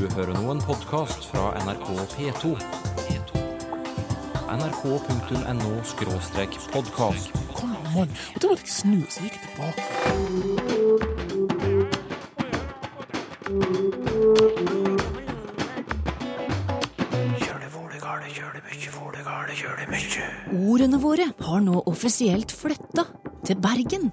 Du hører nå en podkast fra NRK P2. nrk.no-podkast. Kom an, mann. Og da måtte jeg snu, så gikk jeg tilbake. Ordene våre har nå offisielt flytta til Bergen.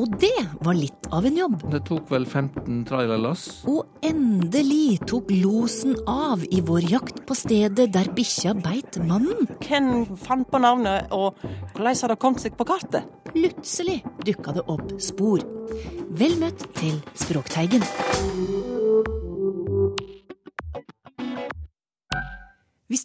Og det var litt av en jobb. Det tok vel 15 trailerlass. Og endelig tok losen av i vår jakt på stedet der bikkja beit mannen. Hvem fant på navnet, og hvordan har det kommet seg på kartet? Plutselig dukka det opp spor. Vel møtt til Språkteigen.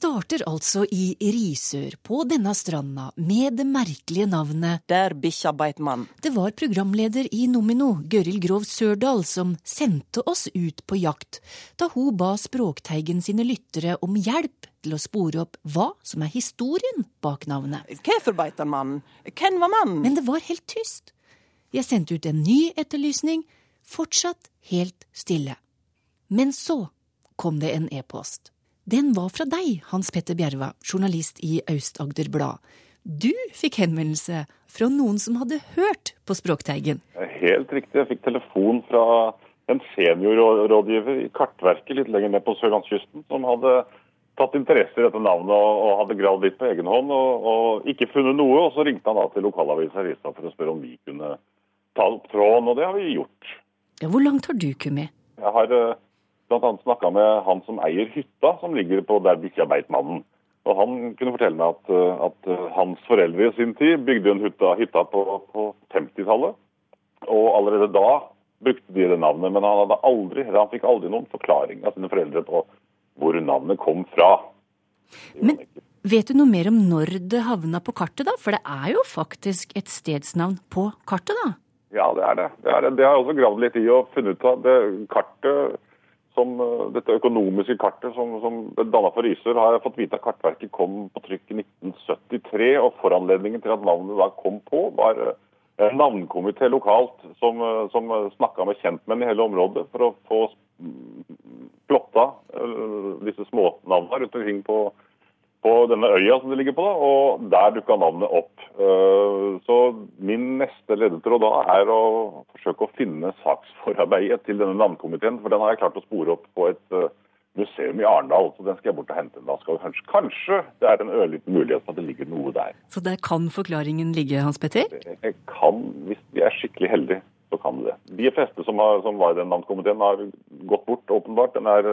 Starter altså i Risør, på denne stranda, med det merkelige navnet Der bikkja beit mann. Det var programleder i Nomino, Gøril Grov Sørdal, som sendte oss ut på jakt, da hun ba Språkteigen sine lyttere om hjelp til å spore opp hva som er historien bak navnet. Hvorfor beit han mannen? Hvem var mannen? Men det var helt tyst. Jeg sendte ut en ny etterlysning, fortsatt helt stille. Men så kom det en e-post. Den var fra deg, Hans Petter Bjerva, journalist i Aust-Agder Blad. Du fikk henvendelse fra noen som hadde hørt på Språkteigen. Helt riktig. Jeg fikk telefon fra en seniorrådgiver i Kartverket litt lenger ned på sørlandskysten, som hadde tatt interesse i dette navnet og, hadde gravd litt på egen hånd og, og ikke funnet noe. Og så ringte han da til lokalavisa Ristad for å spørre om vi kunne ta opp tråden, og det har vi gjort. Ja, hvor langt har du kommet? Jeg har annet snakka med han som eier hytta som ligger på der bikkja beit mannen. Og han kunne fortelle meg at, eh, at eh, hans foreldre i sin tid bygde en hytta, hytta på, på 50-tallet. Og allerede da brukte de det navnet, men han, hadde aldri, han fikk aldri noen forklaring av sine foreldre på hvor navnet kom fra. Men vet du noe mer om når det havna på kartet, da? For det er jo faktisk et stedsnavn på kartet, da? Ja, det er det. Det, er det. det har jeg også gravd litt i og funnet ut av. Det kartet som, eh, dette økonomiske kartet som, som danna for Risør, har jeg fått vite at Kartverket kom på trykk i 1973. Og foranledningen til at navnet da kom på, var eh, en navnkomité lokalt som, eh, som snakka med kjentmenn i hele området for å få plotta disse smånavna rundt omkring på, på denne øya som det ligger på, da, og der dukka navnet opp. Så min neste ledetråd da er å forsøke å finne saksforarbeidet til denne navnkomiteen, for den har jeg klart å spore opp på et museum i Arendal, så den skal jeg bort og hente. Da skal kanskje, kanskje det er en ørliten mulighet for at det ligger noe der. Så der kan forklaringen ligge, Hans Petter? Jeg kan, hvis vi er skikkelig heldige, så kan det. De fleste som, har, som var i den navnkomiteen har gått bort, åpenbart. Den er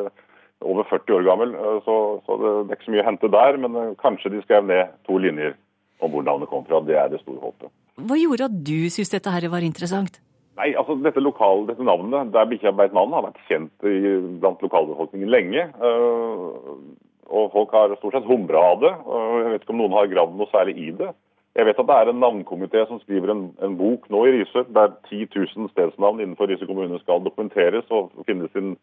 over 40 år gammel, så, så det, det er ikke så mye å hente der. Men kanskje de skrev ned to linjer om hvor navnet kom fra. Det er det store håpet. Hva gjorde at du syntes dette her var interessant? Nei, altså Dette, lokale, dette navnet, der bikkja beit navnet, har vært kjent i, blant lokalbefolkningen lenge. Øh, og folk har stort sett humra av det. og Jeg vet ikke om noen har gravd noe særlig i det. Jeg vet at det er en navnkomité som skriver en, en, bok nå i Risør, der 10 000 stedsnavn innenfor Risør kommune skal dokumenteres og finnes en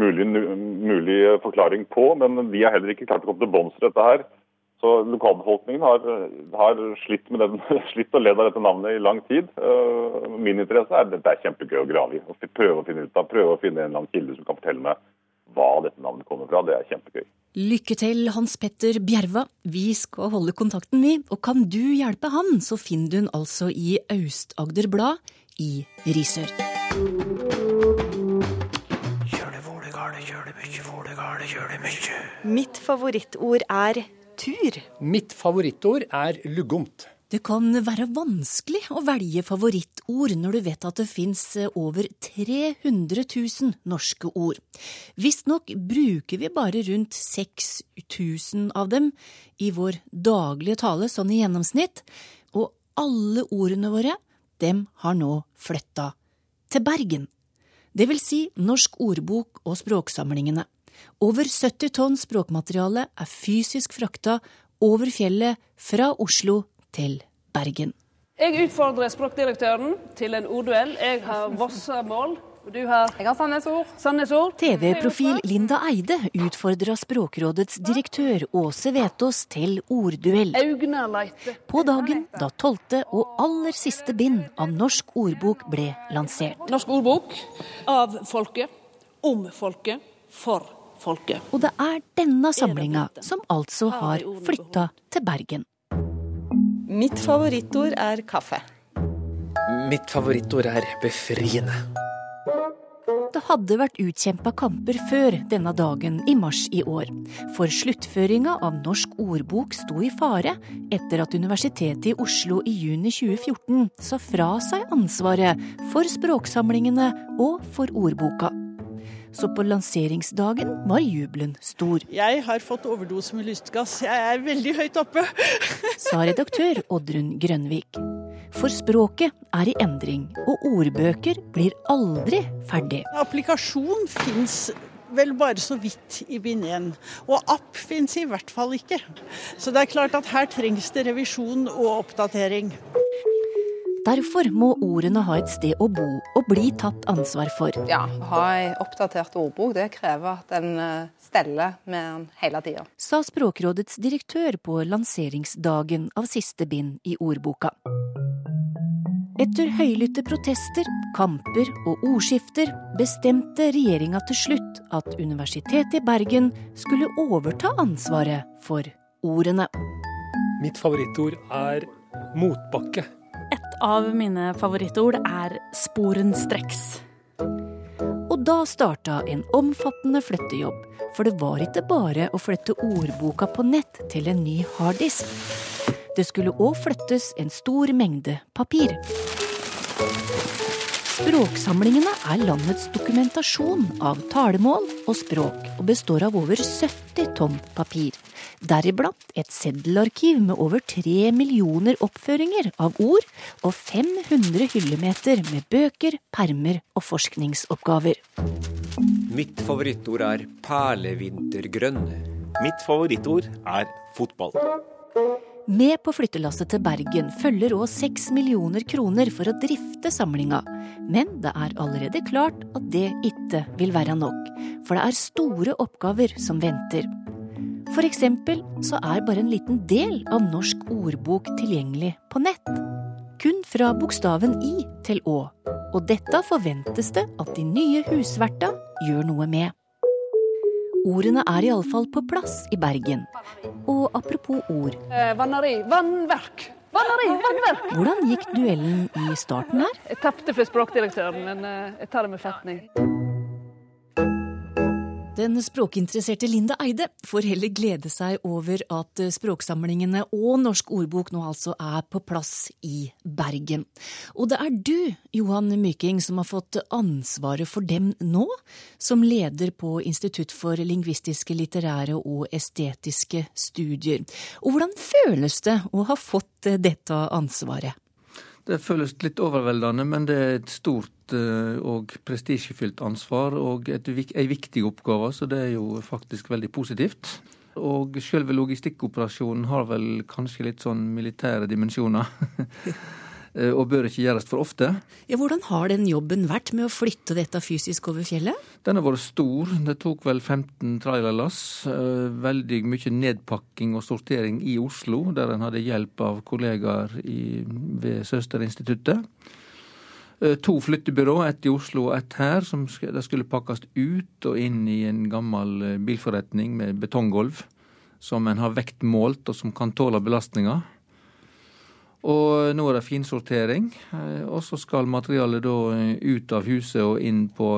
mulig, mulig forklaring på. Men de har heller ikke klart å komme til bunns i dette her. Så lokalbefolkningen har, har slitt, med den, slitt og ledd av dette navnet i lang tid. Min interesse er at dette er kjempegøy å grave i. og Prøve å finne ut av, prøve å finne en eller annen kilde som kan fortelle meg hva dette navnet kommer fra. Det er kjempegøy. Lykke til, Hans Petter Bjerva. Vi skal holde kontakten, vi. Og kan du hjelpe han, så finner du den altså i Aust-Agder Blad i Risør. Mitt favorittord er tur. Mitt favorittord er luggomt. Det kan være vanskelig å velge favorittord når du vet at det fins over 300 000 norske ord. Visstnok bruker vi bare rundt 6000 av dem i vår daglige tale, sånn i gjennomsnitt. Og alle ordene våre, dem har nå flytta til Bergen. Det vil si Norsk ordbok og språksamlingene. Over 70 tonn språkmateriale er fysisk frakta over fjellet fra Oslo til Bergen. Jeg utfordrer språkdirektøren til en ordduell. Jeg har Vossamål. Og du har Jeg har Sandnes-ord. Sandnes-ord. TV-profil Linda Eide utfordra Språkrådets direktør Åse Vetås til ordduell. På dagen da tolvte og aller siste bind av Norsk ordbok ble lansert. Norsk ordbok av folket, om folket, for folket. Og det er denne samlinga som altså har flytta til Bergen. Mitt favorittord er kaffe. Mitt favorittord er befriende. Det hadde vært utkjempa kamper før denne dagen i mars i år. For sluttføringa av Norsk ordbok sto i fare etter at Universitetet i Oslo i juni 2014 sa fra seg ansvaret for språksamlingene og for ordboka. Så på lanseringsdagen var jubelen stor, Jeg har fått overdose med lystgass. Jeg er veldig høyt oppe. sa redaktør Oddrun Grønvik. For språket er i endring, og ordbøker blir aldri ferdig. Applikasjon fins vel bare så vidt i bind 1. Og app fins i hvert fall ikke. Så det er klart at her trengs det revisjon og oppdatering. Derfor må ordene ha et sted å bo og bli tatt ansvar for. Ja, ha ei oppdatert ordbok, det krever at en eh, steller med den hele tida. sa Språkrådets direktør på lanseringsdagen av siste bind i ordboka. Etter høylytte protester, kamper og ordskifter bestemte regjeringa til slutt at Universitetet i Bergen skulle overta ansvaret for ordene. Mitt favorittord er motbakke. Av mine favorittord er sporenstreks. Og da starta en omfattende flyttejobb, for det var ikke bare å flytte ordboka på nett til en ny harddisk. Det skulle òg flyttes en stor mengde papir. Språksamlingene er landets dokumentasjon av talemål og språk, og består av over 70 tonn papir. Deriblant et seddelarkiv med over 3 millioner oppføringer av ord, og 500 hyllemeter med bøker, permer og forskningsoppgaver. Mitt favorittord er perlevintergrønn. Mitt favorittord er fotball. Med på flyttelasset til Bergen følger òg seks millioner kroner for å drifte samlinga. Men det er allerede klart at det ikke vil være nok, for det er store oppgaver som venter. For eksempel så er bare en liten del av Norsk ordbok tilgjengelig på nett. Kun fra bokstaven I til Å. Og dette forventes det at de nye husverta gjør noe med. Ordene er iallfall på plass i Bergen. Og apropos ord, Eh, vanneri. Vannverk. Vanneri, vannverk! hvordan gikk duellen i starten her? Jeg tapte for språkdirektøren, men eh, jeg tar det med fatning. Den språkinteresserte Linda Eide får heller glede seg over at språksamlingene og Norsk ordbok nå altså er på plass i Bergen. Og det er du, Johan Myking, som har fått ansvaret for dem nå, som leder på Institutt for lingvistiske, litterære og estetiske studier. Og hvordan føles det å ha fått dette ansvaret? Det føles litt overveldende, men det er et stort eh, og prestisjefylt ansvar og et, ei viktig oppgave, så det er jo faktisk veldig positivt. Og selve logistikkoperasjonen har vel kanskje litt sånn militære dimensjoner. Eh, og bør ikke gjøres for ofte. Ja, hvordan har den jobben vært med å flytte dette fysisk over fjellet? Den har vært stor. Det tok vel 15 trailerlass. eh, Veldig mye nedpakking og sortering i Oslo, der en hadde hjelp av kollegaer i, ved Søsterinstituttet. Eh, To flyttebyrå, ett i Oslo og ett her, som sk- skulle pakkes ut og inn i en gammel bilforretning med betonggulv, som en har vektmålt og som kan tåle belastninger. Og nå er det finsortering, eh, og så skal materialet da eh, ut av huset og inn på,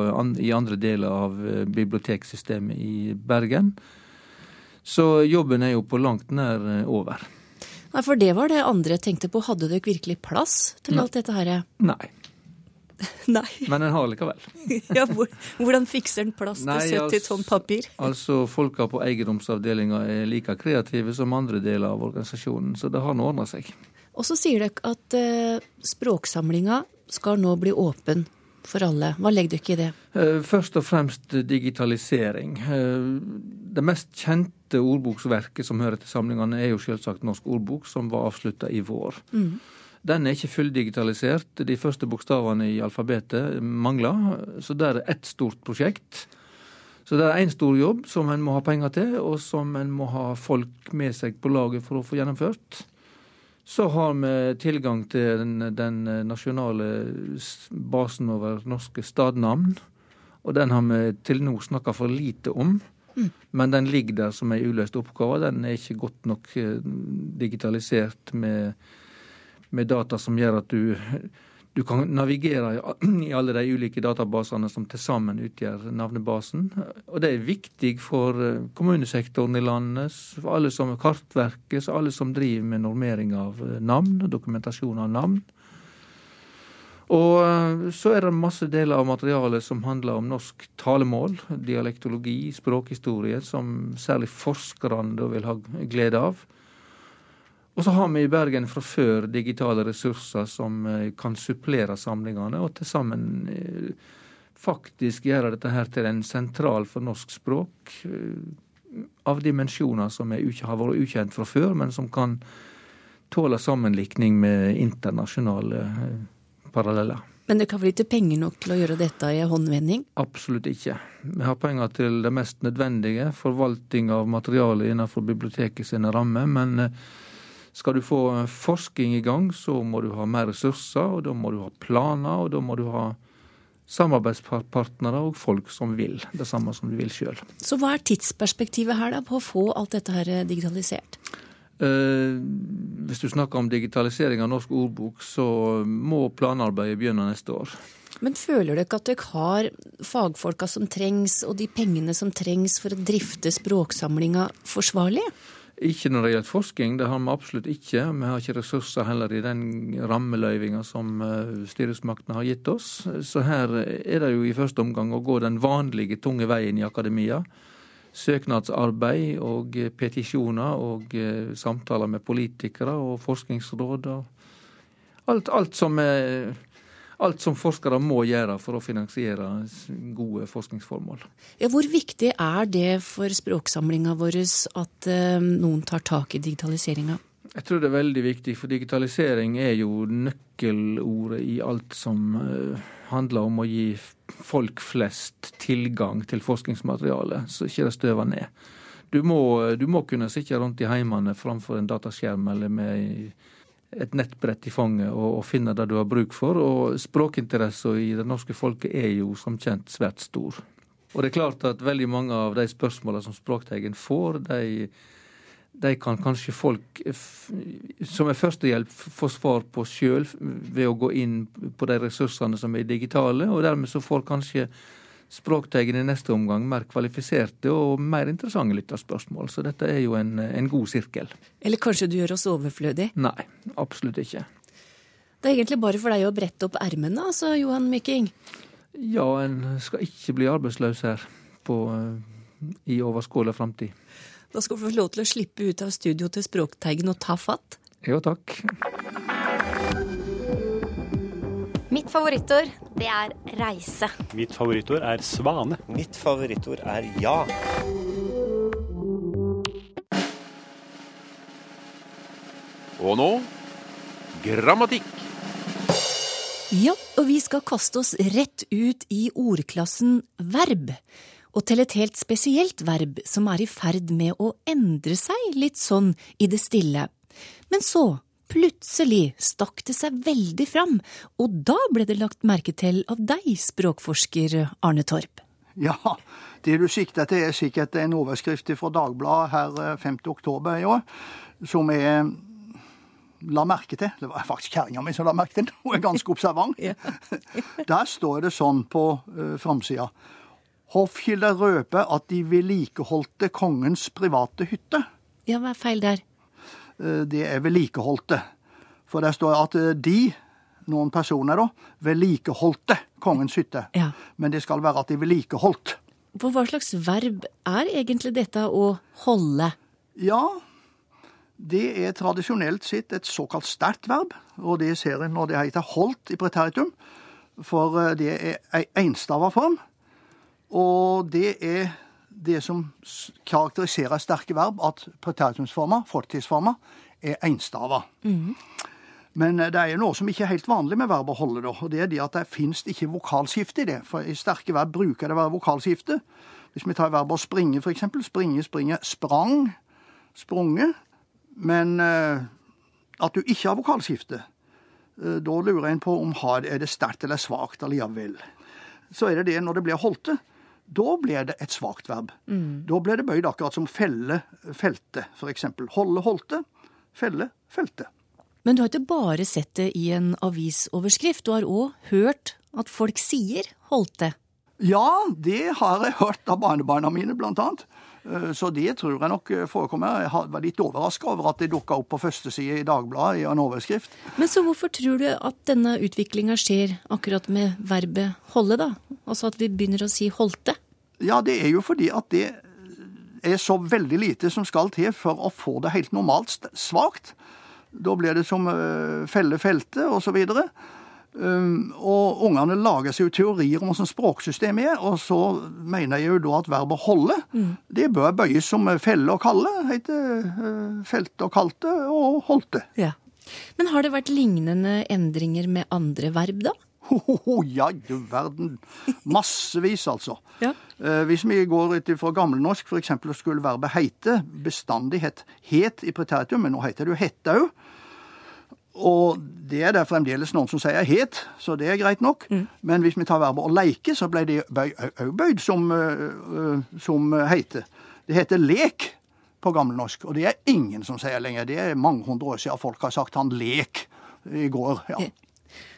i andre deler av eh, biblioteksystemet i Bergen. Så jobben er jo på langt nær over. Nei, for det var det andre jeg tenkte på. Hadde dere virkelig plass til alt dette her? Nei, Nei. men en har likevel. Ja, hvor, hvordan fikser en plass til 70 altså- tonn papir? Altså, folka på eiendomsavdelinga er like kreative som andre deler av organisasjonen, så det har nå ordna seg. Og så sier dere at eh, språksamlinga skal nå bli åpen for alle. Hva legger dere i det? Eh, Først og fremst digitalisering. Eh, Det mest kjente ordboksverket som hører til samlingene, er jo selvsagt Norsk ordbok, som var avslutta i vår. Mm. Den er ikke fulldigitalisert. De første bokstavene i alfabetet mangler, så det er ett stort prosjekt. Så det er én stor jobb som en må ha penger til, og som en må ha folk med seg på laget for å få gjennomført. Så har vi tilgang til den, den nasjonale basen over norske stadnavn. Og den har vi til nå snakka for lite om. Mm. Men den ligger der som ei uløst oppgave. Den er ikke godt nok eh, digitalisert med, med data som gjør at du du kan navigere i alle de ulike databasene som til sammen utgjør navnebasen. Og det er viktig for eh, kommunesektoren i landet, for alle som kartverket, alle som driver med normering av navn og dokumentasjon av navn. Og eh, så er det masse deler av materialet som handler om norsk talemål, dialektologi, språkhistorie, som særlig forskerne vil ha glede av. Og så har vi i Bergen fra før digitale ressurser som eh, kan supplere samlingene, og til sammen eh, faktisk gjøre dette her til en sentral for norsk språk eh, av dimensjoner som ikke, har vært ukjent fra før, men som kan tåle sammenlikning med internasjonale paralleller. Men det kan vel ikke penger nok til å gjøre dette i håndvending? Absolutt ikke. Vi har penger til det mest nødvendige, forvaltning av materialet innenfor biblioteket sine rammer. men skal du få forskning i gang, så må du ha mer ressurser, og da må du ha planer, og da må du ha samarbeidspartnere og folk som vil det samme som du vil sjøl. Så hva er tidsperspektivet her da på å få alt dette her digitalisert? Eh, hvis du snakker om digitalisering av norsk ordbok, så må planarbeidet begynne neste år. Men føler dere at dere har fagfolka som trengs, og de pengene som trengs for å drifte språksamlinga forsvarlig? Ikke når det gjelder forskning, det har vi absolutt ikke. Vi har ikke ressurser heller i den rammeløyvinga som eh, styresmaktene har gitt oss. Så her er det jo i første omgang å gå den vanlige tunge veien i akademia. Søknadsarbeid og petisjoner og eh, samtaler med politikere og forskningsråd. og alt, alt som er alt som forskere må gjøre for å finansiere gode forskningsformål. Ja, hvor viktig er det for språksamlinga vår at uh, noen tar tak i digitaliseringa? Jeg tror det er veldig viktig, for digitalisering er jo nøkkelordet i alt som uh, handler om å gi folk flest tilgang til forskningsmateriale, så ikke det støver ned. Du må, du må kunne sitte rundt i heimene framfor en dataskjerm eller med et nettbrett i fanget og, og finne det du har bruk for. Og språkinteressen i det norske folket er jo som kjent svært stor. Og det er klart at veldig mange av de spørsmålene som Språkteigen får, de, de kan kanskje folk som er førstehjelp få svar på sjøl ved å gå inn på de ressursene som er digitale, og dermed så får kanskje Språkteigen i neste omgang mer kvalifiserte og mer interessante lytterspørsmål. Så dette er jo en, en god sirkel. Eller kanskje du gjør oss overflødig? Nei, absolutt ikke. Det er egentlig bare for deg å brette opp ermene, altså, Johan Myking? Ja, en skal ikke bli arbeidsløs her på, i overskåla framtid. Da skal du få lov til å slippe ut av studio til Språkteigen og ta fatt. Jo, takk. Mitt favorittord, det er reise. Mitt favorittord er svane. Mitt favorittord er ja. Og nå grammatikk. Ja, og vi skal kaste oss rett ut i ordklassen verb. Og til et helt spesielt verb som er i ferd med å endre seg litt sånn i det stille. Men så, plutselig, stakk det seg veldig fram, og da ble det lagt merke til av deg, språkforsker Arne Torp. Ja, det du sikter til er sikkert en overskrift fra Dagbladet her 5. Eh, oktober i år, som er la merke til. Det var faktisk kjerringa mi som la merke til det. Hun er ganske observant. Der står det sånn på uh, framsida. Hoffkilder røper at de vedlikeholdte kongens private hytte. Ja, hva er feil der? Uh, det er vedlikeholdte. For der står at uh, de, noen personer da, vedlikeholdte kongens hytte. Ja. Men det skal være at de vedlikeholdt. For hva slags verb er egentlig dette å holde? Ja, det er tradisjonelt sett et såkalt sterkt verb, og det ser en når det heter holdt i preteritum, for eh, det er ei enstava form. Og det er det som karakteriserer sterke verb, at preteritumsformer, fortidsformer, er enstava. Mm. Men eh, det er noe som ikke er helt vanlig med verb å holde, da, og det er det at det finnes ikke vokalskifte i det. For i sterke verb bruker det å være vokalskifte. Hvis vi tar verbet å springe, f.eks. Springe, springe, sprang, sprunget. Men uh, at du ikke har vokalskifte, uh, da lurer en på om har, er det sterkt eller svakt allikevel. Så er det det når det blir holdte. Da blir det et svakt verb. Mm. Da blir det bøyd akkurat som felle, felte, f.eks. Holde, holdte. Felle, felte. Men du har ikke bare sett det i en avisoverskrift, du har òg hørt at folk sier holdte. Ja, det har jeg hørt av barnebarna mine, blant annet. Eh, Så det tror jeg nok forekommer. Jeg var litt overraska over at det dukka opp på første side i Dagbladet i en overskrift. Men så hvorfor tror du at denne utviklinga skjer akkurat med verbet holde, da? Altså at vi begynner å si holdte? Ja, det er jo fordi at det er så veldig lite som skal til for å få det helt normalt svakt. Da blir det som eh, felle, felte osv. Og, og ungene lager seg jo teorier om hvordan språksystemet er, og så mener jeg jo da at verbet holde, det bør bøyes som felle og kalle. Heter eh, felte og kalte og holdte. Ja. Men har det vært lignende endringer med andre verb, da? Hohoho, ja, du verden. Massevis, altså. Ja. Eh, hvis vi går ut fra gammelnorsk, f.eks., skulle verbet heite bestandig hett het i preteritum, men nå heter det jo hette òg. Og det er det fremdeles noen som sier het, så det er greit nok. Men hvis vi tar verbet å leike, så ble det òg bøyd som, eh, eh, som heite. Det heter lek på gammelnorsk, og det er ingen som sier lenger. Det er mange hundre år siden folk har sagt han lek i går. ja.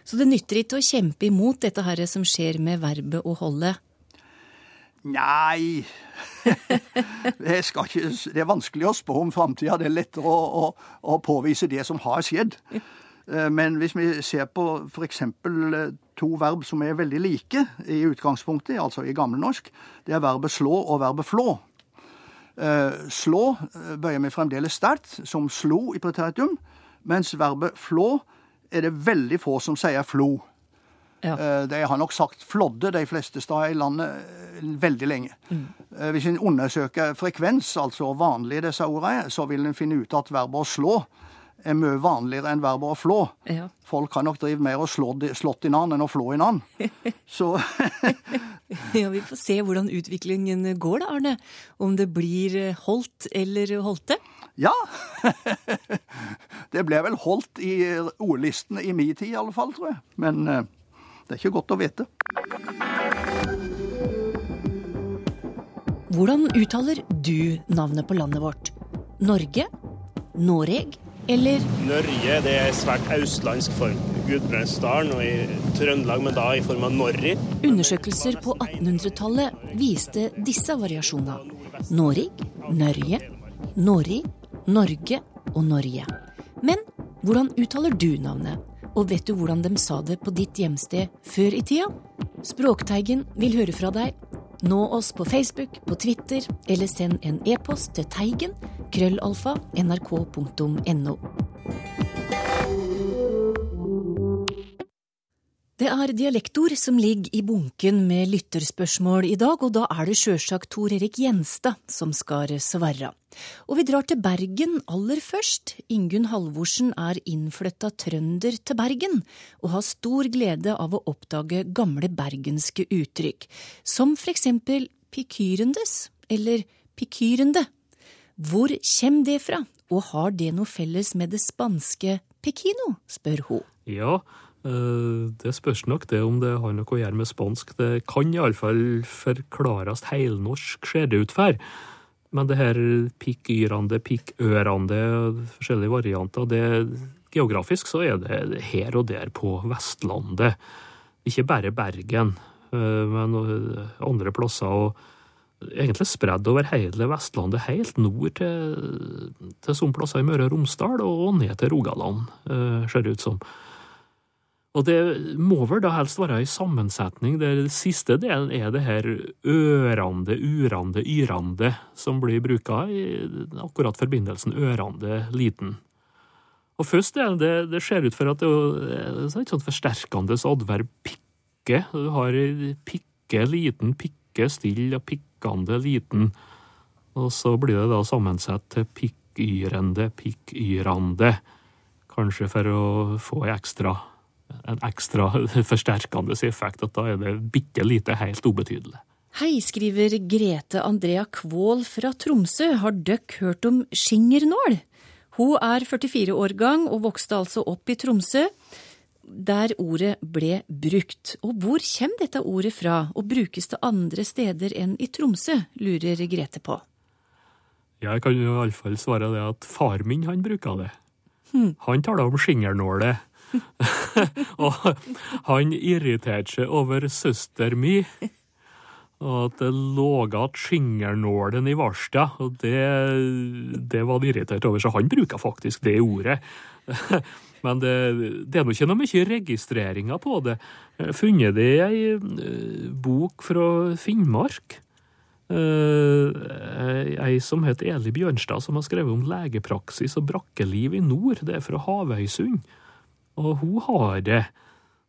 Så det nytter ikke å kjempe imot dette her som skjer med verbet å holde. Nei det, ikke, Det er vanskelig å spå om framtida. Det er lettere å, å, å påvise det som har skjedd. Eh, Men hvis vi ser på f.eks. to verb som er veldig like i utgangspunktet, altså i gammelnorsk, det er verbet slå og verbet flå. Eh, Slå eh, bøyer vi fremdeles sterkt, som slo i preteritum, mens verbet flå er det veldig få som sier flo. Ja. De har nok sagt flådde de fleste steder i landet eh, veldig lenge. Mm. Hvis en undersøker frekvens, altså hvor vanlig disse ordene er, så vil en finne ut at verbet å slå er mye vanligere enn verbet å flå. Ja. Folk har nok drevet mer og slått, slått i navn enn å flå i navn. Så Ja, Vi får se hvordan utviklingen går da, Arne. Om det blir eh, holdt eller holdte. Ja. Det ble vel holdt i ordlistene i min tid i alle fall, tror jeg. Men eh, det er ikke godt å vite. Hvordan uttaler du navnet på landet vårt? Norge? Noreg? Eller Norge det er svært østlandsk form. Gudbrandsdalen og i Trøndelag, men da i form av Norri. Undersøkelser på 1800-tallet viste disse variasjonene. Norig, Nørje, Nori, Norge og Norge. Men hvordan uttaler du navnet? Og vet du hvordan de sa det på ditt hjemsted før i tida? Språkteigen vil høre fra deg. Nå oss på Facebook, på Twitter, eller send en e-post til teigen krøllalfa nrk.no. Det er dialektord som ligger i bunken med lytterspørsmål i dag, og da er det sjølsagt Tor Erik Gjenstad som skal svare. Og vi drar til Bergen aller først. Ingunn Halvorsen er innflytta trønder til Bergen, og har stor glede av å oppdage gamle bergenske uttrykk, som for eksempel pikyrendes eller pikyrende. Hvor kjem det fra, og har det noe felles med det spanske pekino, spør hun. Ja, det spørs nok det om det har noe å gjøre med spansk. Det kan iallfall forklares heilnorsk, ser det ut for. Men det her pikkyrende, pikkørende, forskjellige varianter, det geografisk så er det her og der på Vestlandet. Ikke bare Bergen, eh, men eh, andre plasser. og egentlig spredd over hele Vestlandet, helt nord til, til plasser i Møre og Romsdal og ned til Rogaland, eh, ser det ut som. Og det må vel da helst være i sammensetning. Det siste delen er det her ørande, urande, yrande, som blir bruka i akkurat forbindelsen ørande liten. Og først delen, det, det ser ut for at det er et sånt forsterkende adverb pikke. Du har pikke liten, pikke still og pikkende liten. Og så blir det da sammensett til pikkyrende, pikkyrande. Kanskje for å få ekstra, en ekstra forsterkende effekt, at da er det bitte lite helt ubetydelig. Hei, skriver Grete Andrea Kvål fra Tromsø. Har døkk hørt om skingernål? Hun er 44 år gang og vokste altså opp i Tromsø. der ordet ble brukt. Og hvor kommer dette ordet fra, og brukes det andre steder enn i Tromsø, lurer Grete på. Jeg kan jo iallfall svare det at far min, han bruker det. Hmm. Han taler om skingernåle. og han irriterte seg over søster mi. Og at det lå igjen skingernålen i varsta, og det, det var han irritert over, så han bruker faktisk det ordet. Men det, det er nå ikke noe mye registreringer på det. Funnet det i ei eh, bok fra Finnmark. Eh, Ei som heter Eli Bjørnstad, som har skrevet om legepraksis og brakkeliv i nord. Det er fra Havøysund. Og hun har det.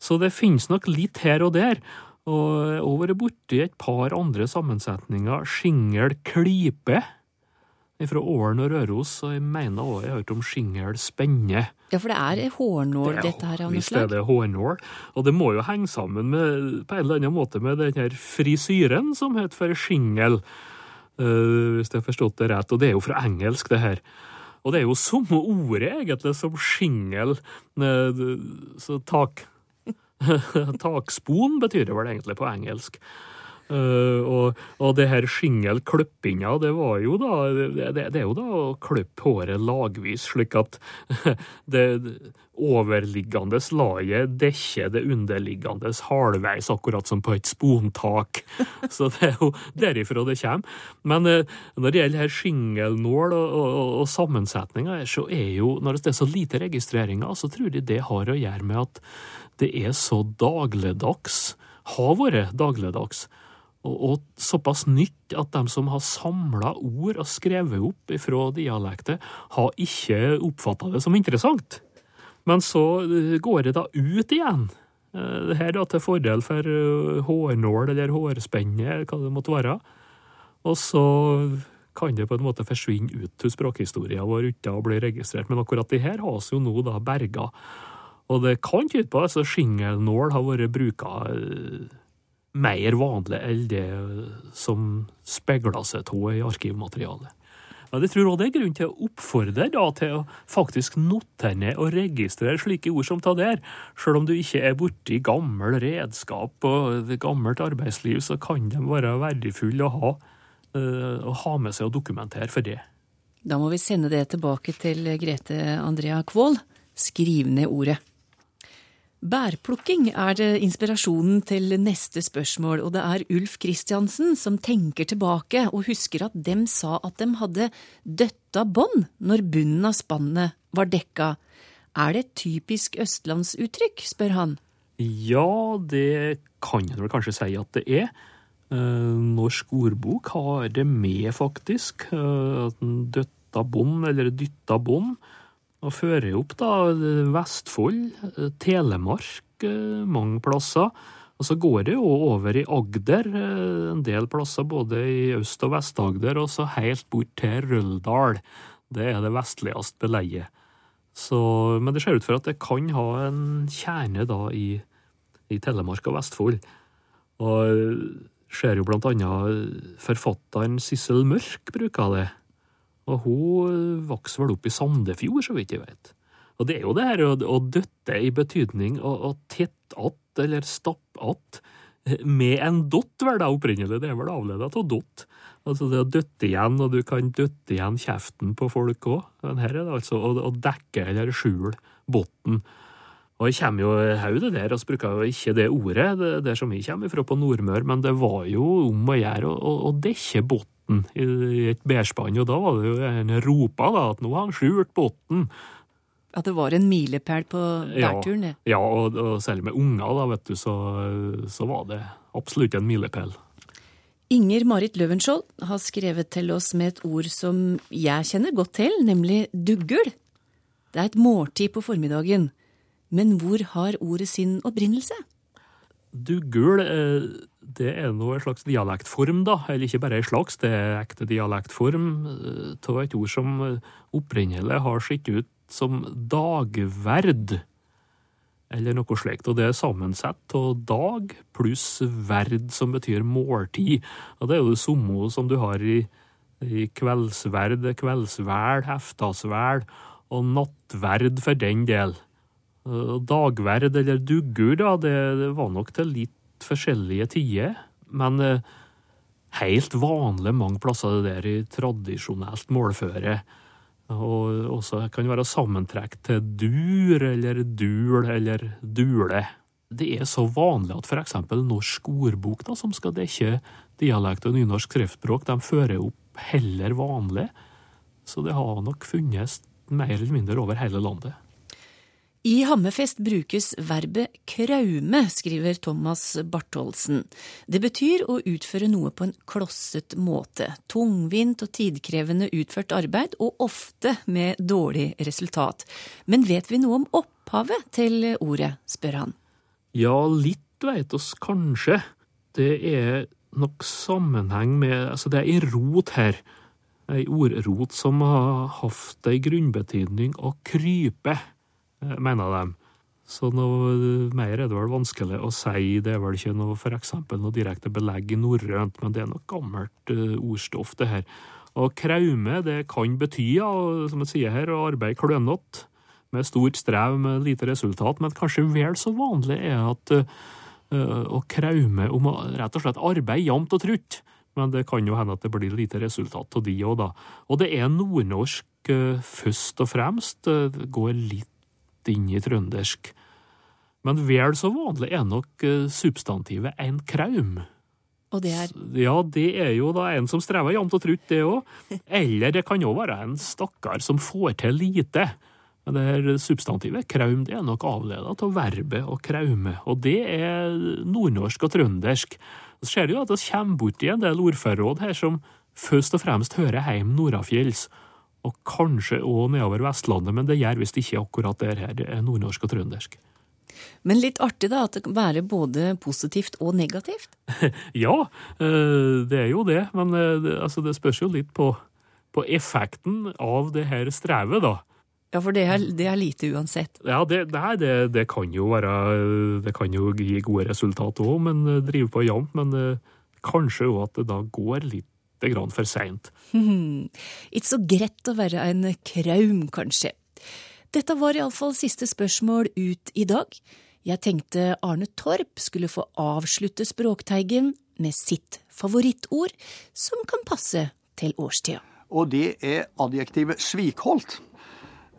Så det finnes nok litt her og der. Og hun har vært borti et par andre sammensetninger. Skingel klype fra Ålen og Røros, og jeg mener også jeg har hørt om skingel spenne. Ja, for det er hårnål, Det er- dette her av noe Visst er slag? det hårnål. Og det må jo henge sammen med, på en eller annen måte med den her frisyren som heter for skingel, uh, hvis jeg har forstått det rett. Og det er jo fra engelsk, det her. Og det er jo samme ordet, egentlig, som skingel. eh, tak Takspon betyr det vel egentlig på engelsk. Eh, og, og det her skingelklippinga, det var jo da det, det, er jo da å klippe håret lagvis, slik at det overliggende laget dekker det underliggende halvveis, akkurat som på et spontak. Så det er jo derifra det kommer. Men uh, når det gjelder her skingelnål og, og, og sammensetninga, så er jo, når det er så lite registreringer, så tror jeg det har å gjøre med at det er så dagligdags, har vært dagligdags, og, og såpass nytt at de som har samla ord og skrevet opp fra dialekter, har ikke oppfatta det som interessant. Men så eh, går det da ut igjen. Eh, Det her da til fordel for eh, hårnål eller hårspenne, hva det måtte være. Og så kan det på en måte forsvinne ut til språkhistoria vår uten å bli registrert. Men akkurat de her har vi jo nå da berga. Og det kan tyde på at altså, skingelnål har vært bruka mer vanlig enn det som speiler seg av i arkivmaterialet. Men jeg tror også det er grunn til å oppfordre da til å faktisk notere ned og registrere slike ord som ta der. Selv om du ikke er borti gammel redskap og gammelt arbeidsliv, så kan de være verdifulle å ha, eh, å ha med seg og dokumentere for det. Da må vi sende det tilbake til Grete Andrea Kvål. Skriv ned ordet. Bærplukking er det inspirasjonen til neste spørsmål, og det er Ulf Kristiansen som tenker tilbake og husker at dem sa at dem hadde døtta bånd når bunnen av spannet var dekka. Er det et typisk østlandsuttrykk, spør han. Ja, det kan en vel kanskje si at det er. Eh, Norsk ordbok har det med, faktisk. eh, døtta bånd, eller dytta bånd. Og fører opp da Vestfold, eh, Telemark, eh, mange plasser. Og så går det jo over i Agder, eh, en del plasser, både i Øst- og Vest-Agder, og så helt bort til Røldal. Det er det vestligste beleiet. Så, men det ser ut for at det kan ha en kjerne da i, i Telemark og Vestfold. Og ser jo blant annet forfatteren Sissel Mørk bruker det. Og hun vokste vel opp i Sandefjord, så vidt jeg vet. Og det er jo det her å, å døtte i betydning å, å tett att eller stappe att med en dott, vel da opprinnelig. Det er vel avledet av dott. Altså det å døtte igjen, og du kan døtte igjen kjeften på folk òg. Men her er det altså å, dekke eller skjule bunnen. Og jeg kommer jo haug det der, vi bruker jo ikke det ordet, det det som jeg kommer fra på Nordmør, men det var jo om å gjøre å, å dekke bunnen i, i et bærspann, og da var det jo en ropa da, at nå har han skjult bunnen. At det var en milepæl på bærturen, det. Ja, og, og selv med unger, da, vet du, så, så var det absolutt en milepæl. Inger Marit Løvenskiold har skrevet til oss med et ord som jeg kjenner godt til, nemlig duggul. Det er et måltid på formiddagen. Men hvor har ordet sin opprinnelse? Duggul, eh, det er nå en slags dialektform, da. Eller ikke bare en slags, det er ekte dialektform eh, av et ord som eh, opprinnelig har sett ut som dagverd. Eller noe slikt. Og det er sammensatt av dag pluss verd, som betyr måltid. Og det er jo det samme som du har i, i kveldsverd, kveldsvæl, heftasvæl og nattverd for den del. Dagverd eller duggur, da, det var nok til litt forskjellige tider. Men eh, helt vanlig mange plasser det der i tradisjonelt målføre. Og også kan være sammentrekk til dur eller dul eller dule. Det er så vanlig at f.eks. Norsk ordbok, da, som skal dekke dialekt og nynorsk skriftspråk, de fører opp heller vanlig. Så det har nok funnes mer eller mindre over hele landet. I Hammerfest brukes verbet kraume, skriver Thomas Bartholsen. Det betyr å utføre noe på en klosset måte. Tungvint og tidkrevende utført arbeid, og ofte med dårlig resultat. Men vet vi noe om opphavet til ordet, spør han. Ja, litt veit oss kanskje. Det er nok sammenheng med Altså, det er ei rot her. Ei ordrot som har hatt ei grunnbetydning å krype mener de. Så noe mer er det vel vanskelig å si. Det er vel ikke noe for eksempel noe direkte belegg i norrønt, men det er noe gammelt uh, ordstoff, det her. Og kraume, det kan bety, ja, som jeg sier her, å arbeide klønete, med stort strev med lite resultat, men kanskje vel så vanlig er at uh, å kraume om å rett og slett arbeide jevnt og trutt. Men det kan jo hende at det blir lite resultat av de òg, da. Og det er nordnorsk uh, først og fremst. Det går litt inn i trøndersk. Men vel så vanlig er nok eh, substantivet en kraum. Og det er? Ja, det er jo da en som strever jevnt og trutt, det òg. Eller det kan òg være en stakkar som får til lite. Men det her substantivet kraum det er nok avleda av verbet å kraume, og det er nordnorsk og trøndersk. Så ser du jo at det kommer borti en del ordforråd her som først og fremst hører hjem nordafjells og kanskje òg nedover Vestlandet, men det gjør visst ikke akkurat der her. Er nordnorsk og trøndersk. Men litt artig da, at det kan være både positivt og negativt? ja, eh, det er jo det. Men eh, det, altså, det spørs jo litt på, på, effekten av det her strevet, da. Ja, for det er, det er lite uansett. Ja, det, det, det, kan jo være Det kan jo gi gode resultater òg, men eh, drive på jevnt. Men kanskje òg at det da går litt grann for seint. Ikke så greit å være en kraum, kanskje. Dette var iallfall siste spørsmål ut i dag. Jeg tenkte Arne Torp skulle få avslutte Språkteigen med sitt favorittord, som kan passe til årstida. Og det er adjektivet svikholdt.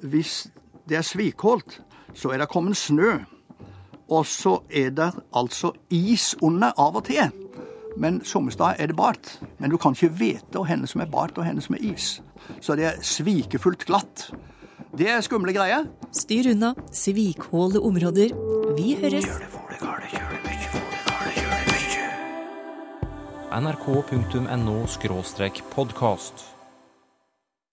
Hvis det er svikholdt, så er det kommet snø. Og så er det altså is under av og til. Men somme steder er det bart. Men du kan ikke vite henne som er bart og henne som er is. Så det er svikefullt glatt. Det er skumle greier. Styr unna svikhåle områder. Vi høres. nrk.no podkast.